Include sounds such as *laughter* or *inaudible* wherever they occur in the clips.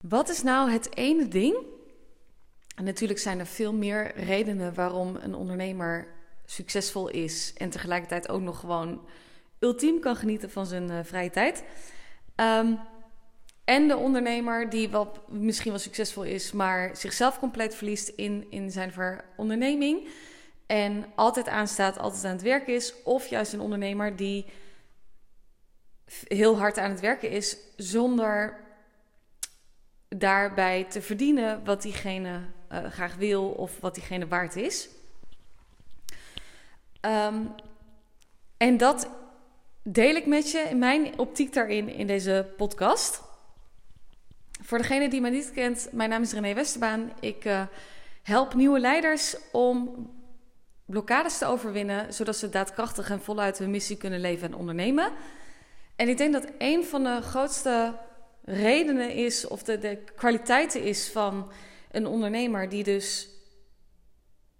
Wat is nou het ene ding? En natuurlijk zijn er veel meer redenen waarom een ondernemer succesvol is en tegelijkertijd ook nog gewoon ultiem kan genieten van zijn uh, vrije tijd. Um, en de ondernemer die wat misschien wel succesvol is, maar zichzelf compleet verliest in, in zijn onderneming. En altijd aanstaat, altijd aan het werken is. Of juist een ondernemer die heel hard aan het werken is, zonder daarbij te verdienen wat diegene uh, graag wil of wat diegene waard is. Um, en dat deel ik met je in mijn optiek daarin in deze podcast. Voor degene die mij niet kent, mijn naam is René Westerbaan. Ik uh, help nieuwe leiders om blokkades te overwinnen, zodat ze daadkrachtig en voluit hun missie kunnen leven en ondernemen. En ik denk dat een van de grootste redenen is, of de, de kwaliteiten is van een ondernemer die dus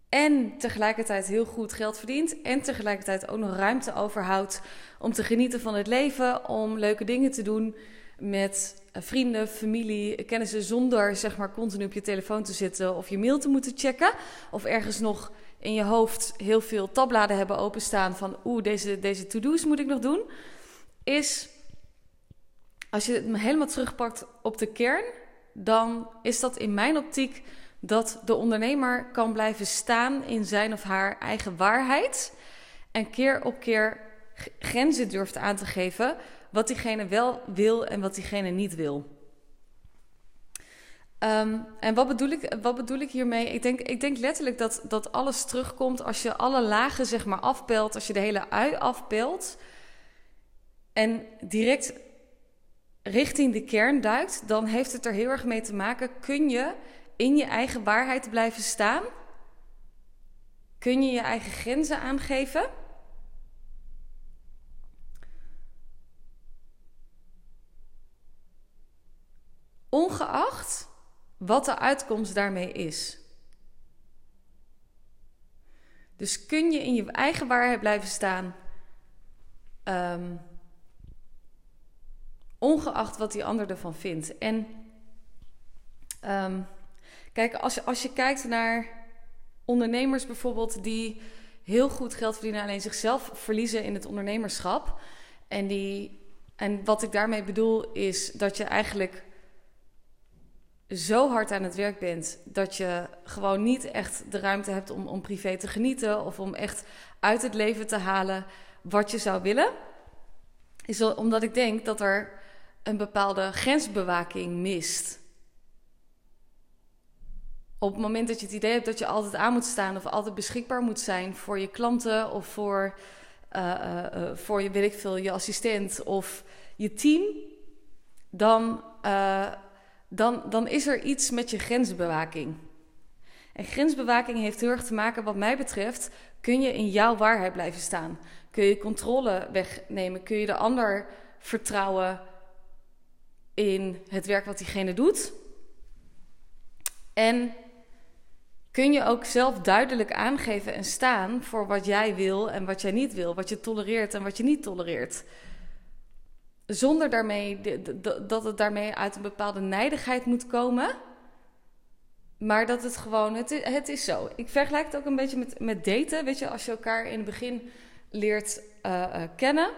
en tegelijkertijd heel goed geld verdient en tegelijkertijd ook nog ruimte overhoudt om te genieten van het leven, om leuke dingen te doen met eh, vrienden, familie, kennissen zonder zeg maar continu op je telefoon te zitten of je mail te moeten checken of ergens nog in je hoofd heel veel tabbladen hebben openstaan van oeh deze, deze to-do's moet ik nog doen, is als je het helemaal terugpakt op de kern, dan is dat in mijn optiek dat de ondernemer kan blijven staan in zijn of haar eigen waarheid en keer op keer grenzen durft aan te geven wat diegene wel wil en wat diegene niet wil. Um, en wat bedoel, ik, wat bedoel ik hiermee? Ik denk, ik denk letterlijk dat, dat alles terugkomt als je alle lagen zeg maar afpelt, als je de hele ui afpelt en direct richting de kern duikt, dan heeft het er heel erg mee te maken. Kun je in je eigen waarheid blijven staan? Kun je je eigen grenzen aangeven? Ongeacht wat de uitkomst daarmee is. Dus kun je in je eigen waarheid blijven staan, um, ongeacht wat die ander ervan vindt. En um, kijk, als je, als je kijkt naar ondernemers bijvoorbeeld die heel goed geld verdienen, alleen zichzelf verliezen in het ondernemerschap. En, die, en wat ik daarmee bedoel is dat je eigenlijk zo hard aan het werk bent dat je gewoon niet echt de ruimte hebt om, om privé te genieten of om echt uit het leven te halen wat je zou willen, is omdat ik denk dat er een bepaalde grensbewaking mist. Op het moment dat je het idee hebt dat je altijd aan moet staan of altijd beschikbaar moet zijn voor je klanten of voor, uh, uh, voor je, weet ik veel, je assistent of je team, dan dan, dan is er iets met je grensbewaking. En grensbewaking heeft heel erg te maken, wat mij betreft, kun je in jouw waarheid blijven staan. Kun je controle wegnemen? Kun je de ander vertrouwen in het werk wat diegene doet? En kun je ook zelf duidelijk aangeven en staan voor wat jij wil en wat jij niet wil, wat je tolereert en wat je niet tolereert zonder daarmee dat het daarmee uit een bepaalde nijdigheid moet komen. Maar dat het gewoon, het is, zo. Ik vergelijk het ook een beetje met, met daten. Weet je, als je elkaar in het begin leert uh, uh, kennen,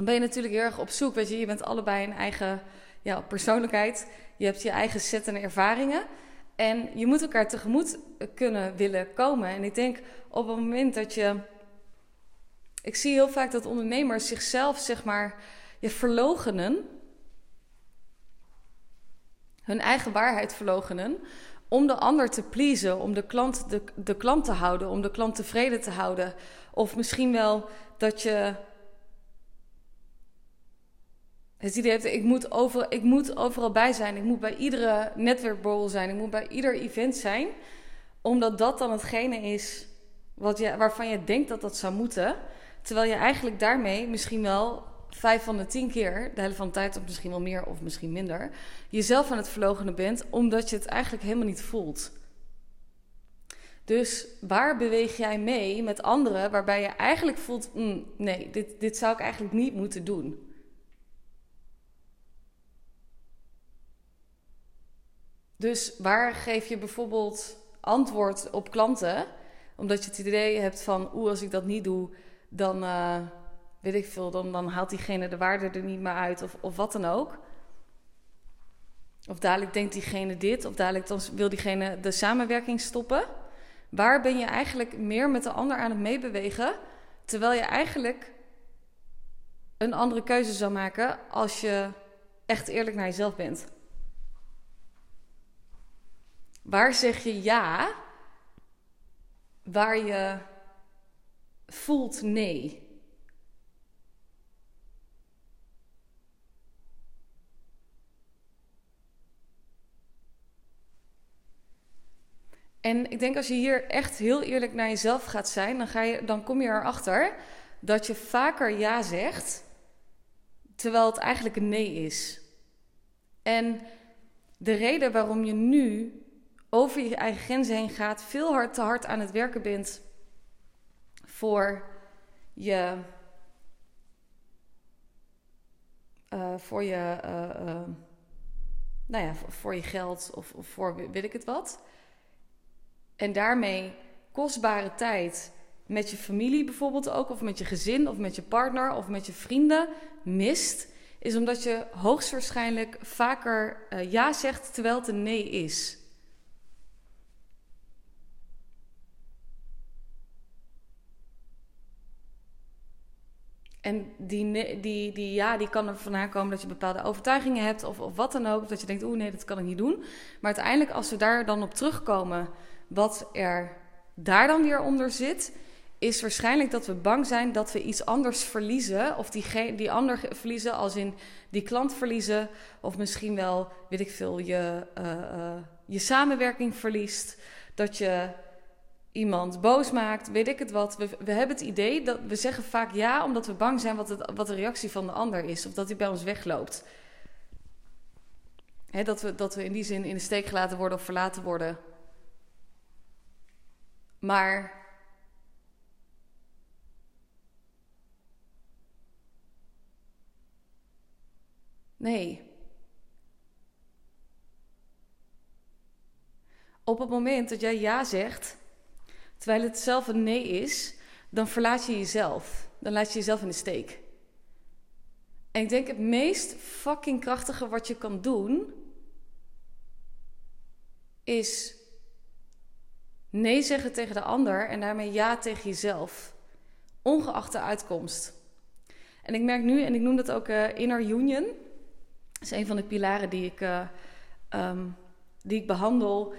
dan ben je natuurlijk heel erg op zoek. Weet je, je bent allebei een eigen ja, persoonlijkheid. Je hebt je eigen set en ervaringen. En je moet elkaar tegemoet kunnen willen komen. En ik denk op het moment dat je. Ik zie heel vaak dat ondernemers zichzelf, zeg maar je verlogenen, hun eigen waarheid verlogenen, om de ander te pleasen, om de klant, de, de klant te houden, om de klant tevreden te houden. Of misschien wel dat je het idee hebt, ik moet, over, ik moet overal bij zijn, ik moet bij iedere netwerkborrel zijn, ik moet bij ieder event zijn, omdat dat dan hetgene is wat je, waarvan je denkt dat dat zou moeten. Terwijl je eigenlijk daarmee misschien wel vijf van de tien keer, de helft van de tijd, of misschien wel meer of misschien minder, jezelf aan het verlogenen bent, omdat je het eigenlijk helemaal niet voelt. Dus waar beweeg jij mee met anderen waarbij je eigenlijk voelt: mm, nee, dit, dit zou ik eigenlijk niet moeten doen? Dus waar geef je bijvoorbeeld antwoord op klanten, omdat je het idee hebt van, oeh, als ik dat niet doe, dan uh, weet ik veel, dan, dan haalt diegene de waarde er niet meer uit of, of wat dan ook. Of dadelijk denkt diegene dit, of dadelijk dan wil diegene de samenwerking stoppen. Waar ben je eigenlijk meer met de ander aan het meebewegen, terwijl je eigenlijk een andere keuze zou maken als je echt eerlijk naar jezelf bent? Waar zeg je ja, waar je voelt nee? En ik denk als je hier echt heel eerlijk naar jezelf gaat zijn, dan, ga je, dan kom je erachter dat je vaker ja zegt, terwijl het eigenlijk een nee is. En de reden waarom je nu over je eigen grenzen heen gaat, veel hard te hard aan het werken bent voor je. Uh, voor je. Uh, uh, nou ja, voor je geld of, of voor weet ik het wat. En daarmee kostbare tijd met je familie bijvoorbeeld ook, of met je gezin, of met je partner, of met je vrienden mist, is omdat je hoogstwaarschijnlijk vaker ja zegt terwijl het een nee is. En die, die, die ja, die kan er vandaan komen dat je bepaalde overtuigingen hebt of, of wat dan ook. Dat je denkt, oeh nee, dat kan ik niet doen. Maar uiteindelijk als we daar dan op terugkomen, wat er daar dan weer onder zit, is waarschijnlijk dat we bang zijn dat we iets anders verliezen. Of die, die ander verliezen, als in die klant verliezen. Of misschien wel, weet ik veel, je, uh, uh, je samenwerking verliest. Dat je iemand boos maakt, weet ik het wat. We, we hebben het idee dat we zeggen vaak ja, omdat we bang zijn wat, het, wat de reactie van de ander is. Of dat hij bij ons wegloopt. dat, we, dat we in die zin in de steek gelaten worden of verlaten worden. Maar. Nee. Op het moment dat jij ja zegt, terwijl het zelf een nee is, dan verlaat je jezelf. Dan laat je jezelf in de steek. En ik denk het meest fucking krachtige wat je kan doen, is nee zeggen tegen de ander en daarmee ja tegen jezelf. Ongeacht de uitkomst. En ik merk nu, en ik noem dat ook uh, inner union. Dat is een van de pilaren die ik, uh, um, die ik behandel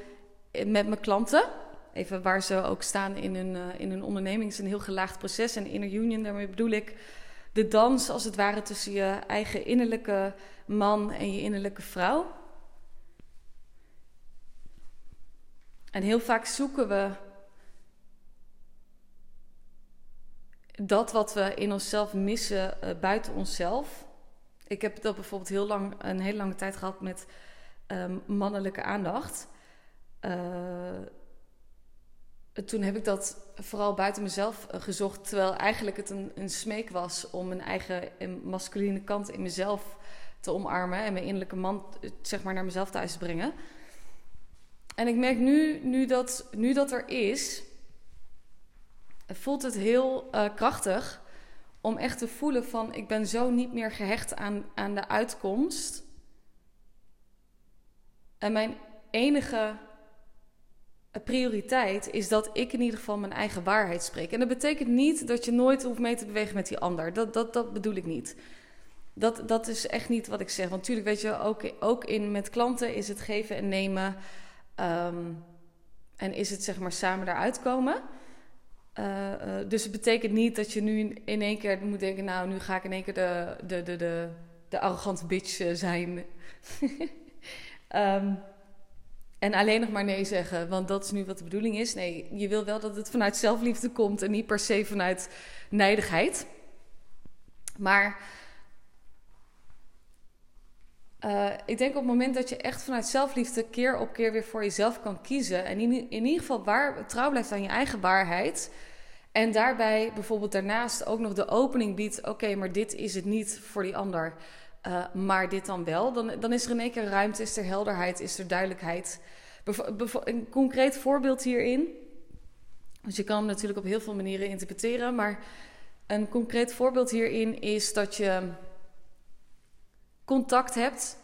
met mijn klanten even waar ze ook staan in hun, uh, in hun onderneming. Het is een heel gelaagd proces. En inner union, daarmee bedoel ik de dans als het ware tussen je eigen innerlijke man en je innerlijke vrouw. En heel vaak zoeken we dat wat we in onszelf missen uh, buiten onszelf. Ik heb dat bijvoorbeeld heel lang, een hele lange tijd gehad met um, mannelijke aandacht. Uh, toen heb ik dat vooral buiten mezelf eh, gezocht. Terwijl eigenlijk het een, een smeek was om mijn eigen masculine kant in mezelf te omarmen. En mijn innerlijke man eh, zeg maar naar mezelf thuis te brengen. En ik merk nu, nu, dat, nu dat er is, voelt het heel uh, krachtig om echt te voelen van ik ben zo niet meer gehecht aan, aan de uitkomst. En mijn enige prioriteit is dat ik in ieder geval mijn eigen waarheid spreek. En dat betekent niet dat je nooit hoeft mee te bewegen met die ander. Dat, dat, dat bedoel ik niet. Dat, dat is echt niet wat ik zeg. Want natuurlijk weet je, ook, ook in, met klanten is het geven en nemen. Um, en is het zeg maar samen daaruit komen. Uh, uh, dus het betekent niet dat je nu in één keer moet denken... nou, nu ga ik in één keer de, de, de, de, arrogante bitch eh, zijn. um, *laughs* En alleen nog maar nee zeggen, want dat is nu wat de bedoeling is. Nee, je wil wel dat het vanuit zelfliefde komt en niet per se vanuit nijdigheid. Maar uh, ik denk op het moment dat je echt vanuit zelfliefde keer op keer weer voor jezelf kan kiezen. En in, in ieder geval waar, trouw blijft aan je eigen waarheid. En daarbij bijvoorbeeld daarnaast ook nog de opening biedt: oké, maar dit is het niet voor die ander. Uh, maar dit dan wel. Dan, dan is er in één keer ruimte, is er helderheid, is er duidelijkheid. een concreet voorbeeld hierin. Dus je kan hem natuurlijk op heel veel manieren interpreteren, maar een concreet voorbeeld hierin is dat je contact hebt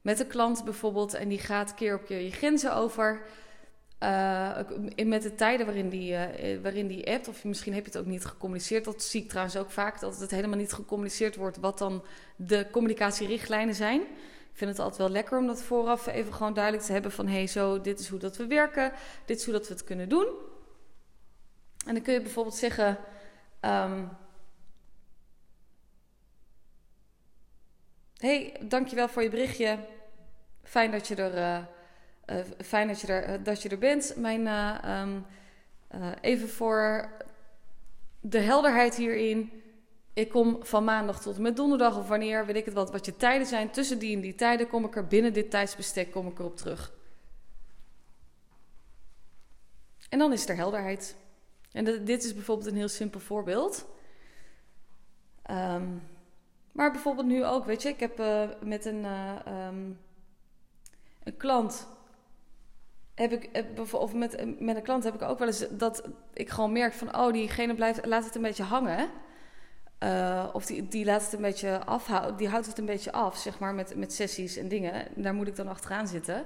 met een klant bijvoorbeeld en die gaat keer op keer je grenzen over. Uh, met de tijden waarin die, uh, waarin die appt, of misschien heb je het ook niet gecommuniceerd. Dat zie ik trouwens ook vaak, dat het helemaal niet gecommuniceerd wordt wat dan de communicatierichtlijnen zijn. Ik vind het altijd wel lekker om dat vooraf even gewoon duidelijk te hebben van... hé, hey, zo, dit is hoe dat we werken, dit is hoe dat we het kunnen doen. En dan kun je bijvoorbeeld zeggen... Um, hey, dankjewel voor je berichtje. Fijn dat je er... uh, fijn dat je er, uh, dat je er bent. Mijn, um, even voor de helderheid hierin. Ik kom van maandag tot en met donderdag of wanneer, weet ik het wat, wat je tijden zijn. Tussen die en die tijden kom ik er binnen dit tijdsbestek kom ik erop terug. En dan is er helderheid. En dit is bijvoorbeeld een heel simpel voorbeeld. Um, maar bijvoorbeeld nu ook, weet je, ik heb met een, um, een klant heb ik, of met, met een klant heb ik ook wel eens dat ik gewoon merk van, oh, diegene blijft, laat het een beetje hangen. Uh, of die, die laat het een beetje afhouden, die houdt het een beetje af, zeg maar, met, met sessies en dingen. Daar moet ik dan achteraan zitten.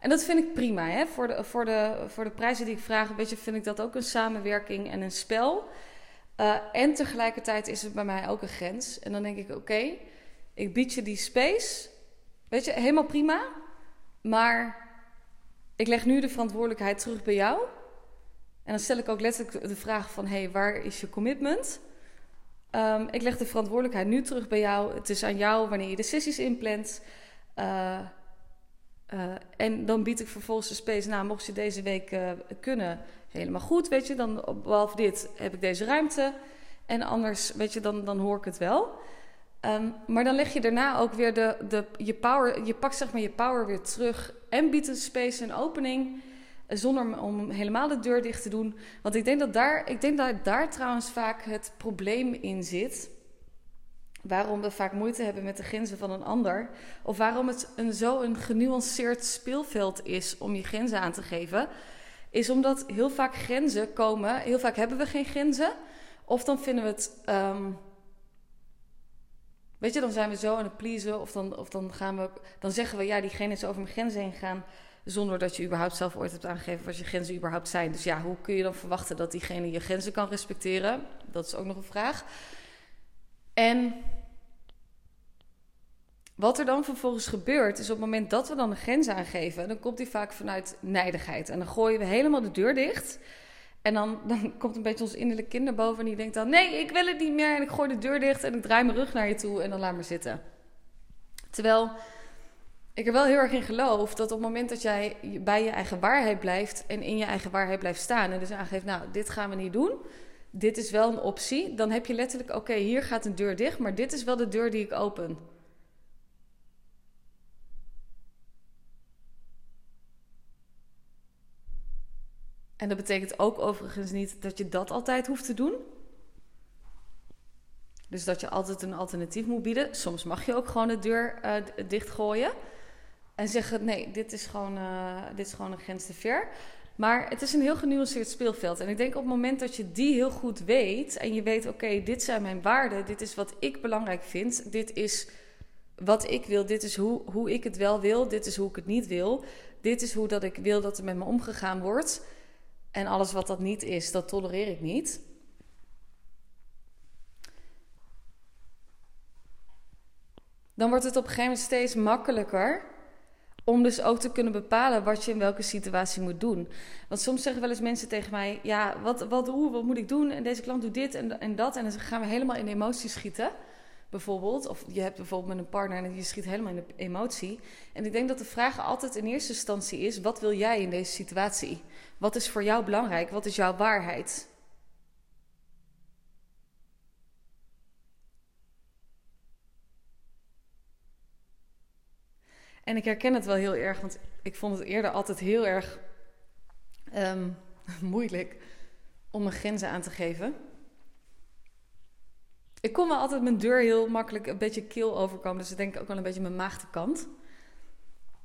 En dat vind ik prima, hè. Voor de, voor de, voor de prijzen die ik vraag, weet je, vind ik dat ook een samenwerking en een spel. En tegelijkertijd is het bij mij ook een grens. En dan denk ik, oké, ik bied je die space. Weet je, helemaal prima. Maar ik leg nu de verantwoordelijkheid terug bij jou. En dan stel ik ook letterlijk de vraag van, hé, hey, waar is je commitment? Um, ik leg de verantwoordelijkheid nu terug bij jou. Het is aan jou wanneer je de sessies inplant. Uh, uh, en dan bied ik vervolgens de space, nou, mocht je deze week uh, kunnen, helemaal goed, weet je. Dan, behalve dit, heb ik deze ruimte. En anders, weet je, dan, dan hoor ik het wel. Um, maar dan leg je daarna ook weer de, de, je power, je pakt zeg maar je power weer terug en biedt een space een opening zonder om helemaal de deur dicht te doen. Want ik denk dat daar, ik denk dat daar trouwens vaak het probleem in zit. Waarom we vaak moeite hebben met de grenzen van een ander. Of waarom het een, zo een genuanceerd speelveld is om je grenzen aan te geven. Is omdat heel vaak grenzen komen. Heel vaak hebben we geen grenzen. Of dan vinden we het. Um, weet je, dan zijn we zo aan het pleasen. Of dan, of dan gaan we. Dan zeggen we ja, diegene is over mijn grenzen heen gegaan. Zonder dat je überhaupt zelf ooit hebt aangegeven wat je grenzen überhaupt zijn. Dus ja, hoe kun je dan verwachten dat diegene je grenzen kan respecteren? Dat is ook nog een vraag. En wat er dan vervolgens gebeurt, is op het moment dat we dan een grens aangeven, dan komt die vaak vanuit nijdigheid. En dan gooien we helemaal de deur dicht. En dan, dan komt een beetje ons innerlijke kind naar boven en die denkt dan: Nee, ik wil het niet meer. En ik gooi de deur dicht en ik draai mijn rug naar je toe en dan laat maar zitten. Terwijl ik er wel heel erg in geloof dat op het moment dat jij bij je eigen waarheid blijft en in je eigen waarheid blijft staan en dus aangeeft: Nou, dit gaan we niet doen. Dit is wel een optie. Dan heb je letterlijk: Oké, hier gaat een deur dicht, maar dit is wel de deur die ik open. En dat betekent ook overigens niet dat je dat altijd hoeft te doen. Dus dat je altijd een alternatief moet bieden. Soms mag je ook gewoon de deur uh, dichtgooien. En zeggen: nee, dit is, gewoon, uh, dit is gewoon een grens te ver. Maar het is een heel genuanceerd speelveld. En ik denk op het moment dat je die heel goed weet. En je weet: oké, dit zijn mijn waarden. Dit is wat ik belangrijk vind. Dit is wat ik wil. Dit is hoe, hoe ik het wel wil. Dit is hoe ik het niet wil. Dit is hoe dat ik wil dat er met me omgegaan wordt en alles wat dat niet is, dat tolereer ik niet. Dan wordt het op een gegeven moment steeds makkelijker om dus ook te kunnen bepalen wat je in welke situatie moet doen. Want soms zeggen wel eens mensen tegen mij: Ja, wat, wat, hoe, wat moet ik doen? En deze klant doet dit en, en dat. En dan gaan we helemaal in emoties schieten bijvoorbeeld. Of je hebt bijvoorbeeld met een partner en je schiet helemaal in de emotie. En ik denk dat de vraag altijd in eerste instantie is: wat wil jij in deze situatie? Wat is voor jou belangrijk? Wat is jouw waarheid? En ik herken het wel heel erg, want ik vond het eerder altijd heel erg um, *laughs* moeilijk om mijn grenzen aan te geven. Ik kon me altijd mijn deur heel makkelijk een beetje kil overkomen. Dus ik denk ook wel een beetje mijn maagdekant.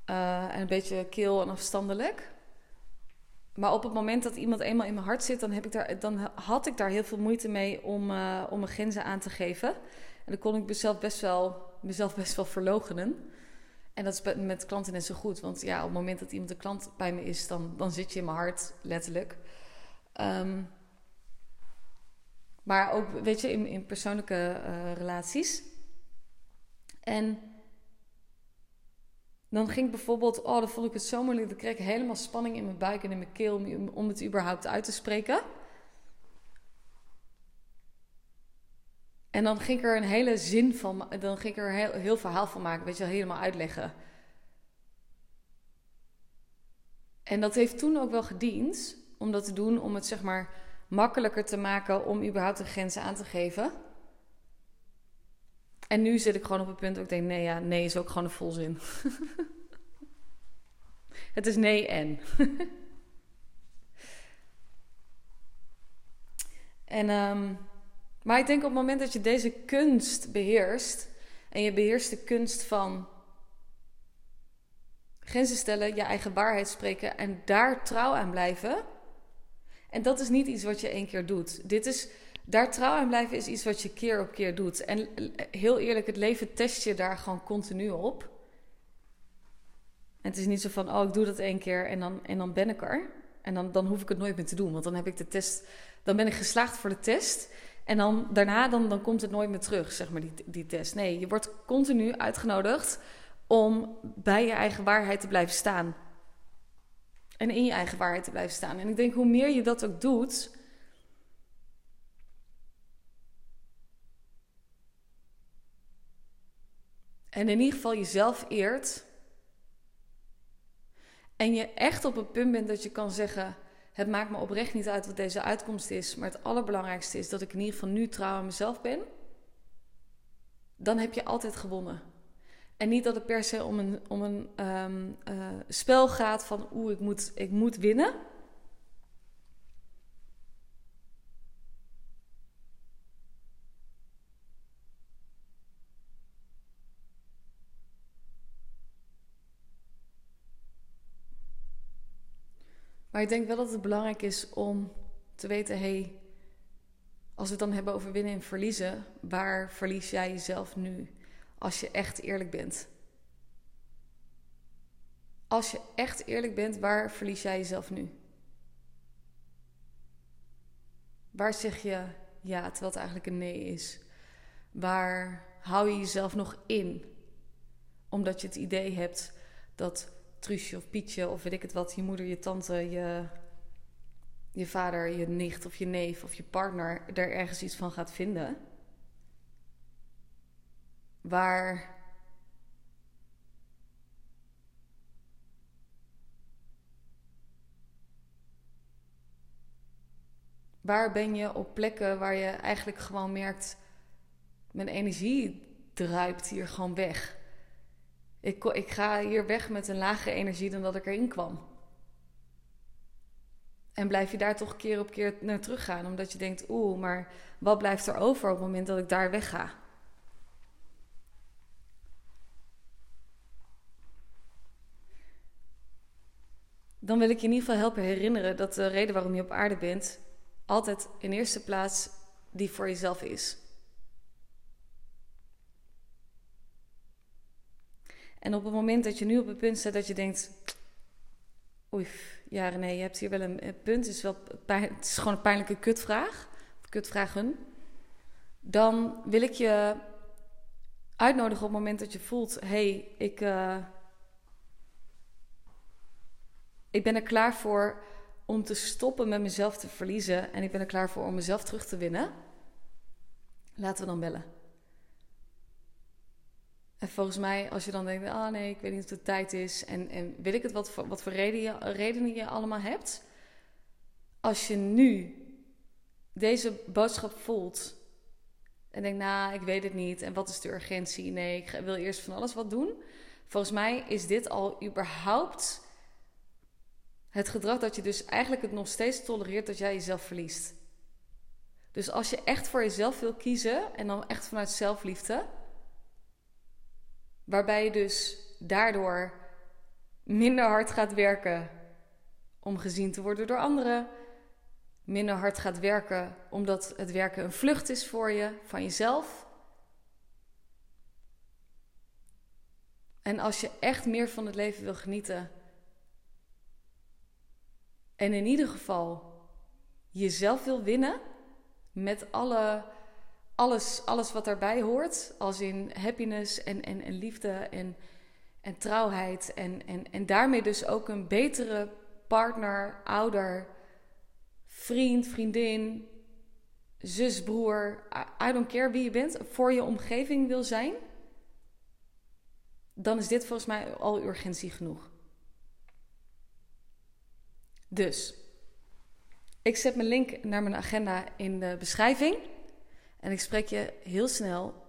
Uh, en een beetje kil en afstandelijk. Maar op het moment dat iemand eenmaal in mijn hart zit, dan, heb ik daar, dan had ik daar heel veel moeite mee om, uh, om mijn grenzen aan te geven. En dan kon ik mezelf best wel, mezelf *laughs* best wel verlogenen. En dat is met klanten net zo goed. Want ja, op het moment dat iemand een klant bij me is, dan, dan zit je in mijn hart, letterlijk. Um, maar ook, weet je, in, in persoonlijke uh, relaties. En dan ging ik bijvoorbeeld, oh, dan vond ik het zo moeilijk. Dan kreeg ik helemaal spanning in mijn buik en in mijn keel om, om het überhaupt uit te spreken. En dan ging ik er een hele zin van, dan ging ik er heel, heel verhaal van maken, weet je helemaal uitleggen. En dat heeft toen ook wel gediend om dat te doen, om het zeg maar makkelijker te maken om überhaupt de grenzen aan te geven. En nu zit ik gewoon op het punt dat ik denk: nee, ja, nee is ook gewoon een volzin. *laughs* het is nee en. *laughs* en um, maar ik denk op het moment dat je deze kunst beheerst en je beheerst de kunst van grenzen stellen, je eigen waarheid spreken en daar trouw aan blijven. En dat is niet iets wat je één keer doet. Dit is, daar trouw aan blijven is iets wat je keer op keer doet. En heel eerlijk, het leven test je daar gewoon continu op. En het is niet zo van, oh, ik doe dat één keer en dan, en dan ben ik er. En dan, dan hoef ik het nooit meer te doen, want dan heb ik de test, dan ben ik geslaagd voor de test. En dan daarna dan, dan komt het nooit meer terug, zeg maar, die, die test. Nee, je wordt continu uitgenodigd om bij je eigen waarheid te blijven staan. En in je eigen waarheid te blijven staan. En ik denk, hoe meer je dat ook doet. En in ieder geval jezelf eert. En je echt op het punt bent dat je kan zeggen: Het maakt me oprecht niet uit wat deze uitkomst is. Maar het allerbelangrijkste is dat ik in ieder geval nu trouw aan mezelf ben. Dan heb je altijd gewonnen. En niet dat het per se om een, om een ehm, eh, spel gaat van oeh, ik moet, ik moet winnen. Maar ik denk wel dat het belangrijk is om te weten: hé, hey, als we het dan hebben over winnen en verliezen, waar verlies jij jezelf nu? Als je echt eerlijk bent. Als je echt eerlijk bent, waar verlies jij jezelf nu? Waar zeg je ja terwijl het eigenlijk een nee is? Waar hou je jezelf nog in? Omdat je het idee hebt dat Truusje of Pietje of weet ik het wat, je moeder, je tante, je, je vader, je nicht of je neef of je partner er ergens iets van gaat vinden waar Waar ben je op plekken waar je eigenlijk gewoon merkt: mijn energie druipt hier gewoon weg. Ik, ik ga hier weg met een lagere energie dan dat ik erin kwam. En blijf je daar toch keer op keer naar teruggaan, omdat je denkt: oeh, maar wat blijft er over op het moment dat ik daar wegga? Dan wil ik je in ieder geval helpen herinneren dat de reden waarom je op aarde bent altijd in eerste plaats die voor jezelf is. En op het moment dat je nu op het punt staat dat je denkt: Oei, ja René, je hebt hier wel een, punt. Het is, wel het is gewoon een pijnlijke kutvraag. Kutvragen. Dan wil ik je uitnodigen op het moment dat je voelt: hé, hey, ik. Uh, ik ben er klaar voor om te stoppen met mezelf te verliezen. En ik ben er klaar voor om mezelf terug te winnen. Laten we dan bellen. En volgens mij, als je dan denkt, ah oh nee, ik weet niet of het tijd is. En, en weet ik het, wat voor, wat voor reden je, redenen je allemaal hebt. Als je nu deze boodschap voelt. En denkt, nou, ik weet het niet. En wat is de urgentie? Nee, ik wil eerst van alles wat doen. Volgens mij is dit al überhaupt het gedrag dat je dus eigenlijk het nog steeds tolereert dat jij jezelf verliest. Dus als je echt voor jezelf wil kiezen en dan echt vanuit zelfliefde, waarbij je dus daardoor minder hard gaat werken om gezien te worden door anderen, minder hard gaat werken omdat het werken een vlucht is voor je, van jezelf. En als je echt meer van het leven wil genieten en in ieder geval jezelf wil winnen met alle, alles, alles wat daarbij hoort, als in happiness en, en, en liefde en, en trouwheid en, en, en daarmee dus ook een betere partner, ouder, vriend, vriendin, zus, broer, I don't care wie je bent, voor je omgeving wil zijn, dan is dit volgens mij al urgentie genoeg. Dus, ik zet mijn link naar mijn agenda in de beschrijving. En ik spreek je heel snel,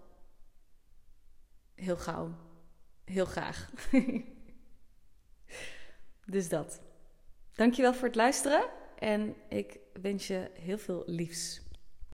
heel gauw, heel graag. *laughs* dus dat. Dankjewel voor het luisteren en ik wens je heel veel liefs.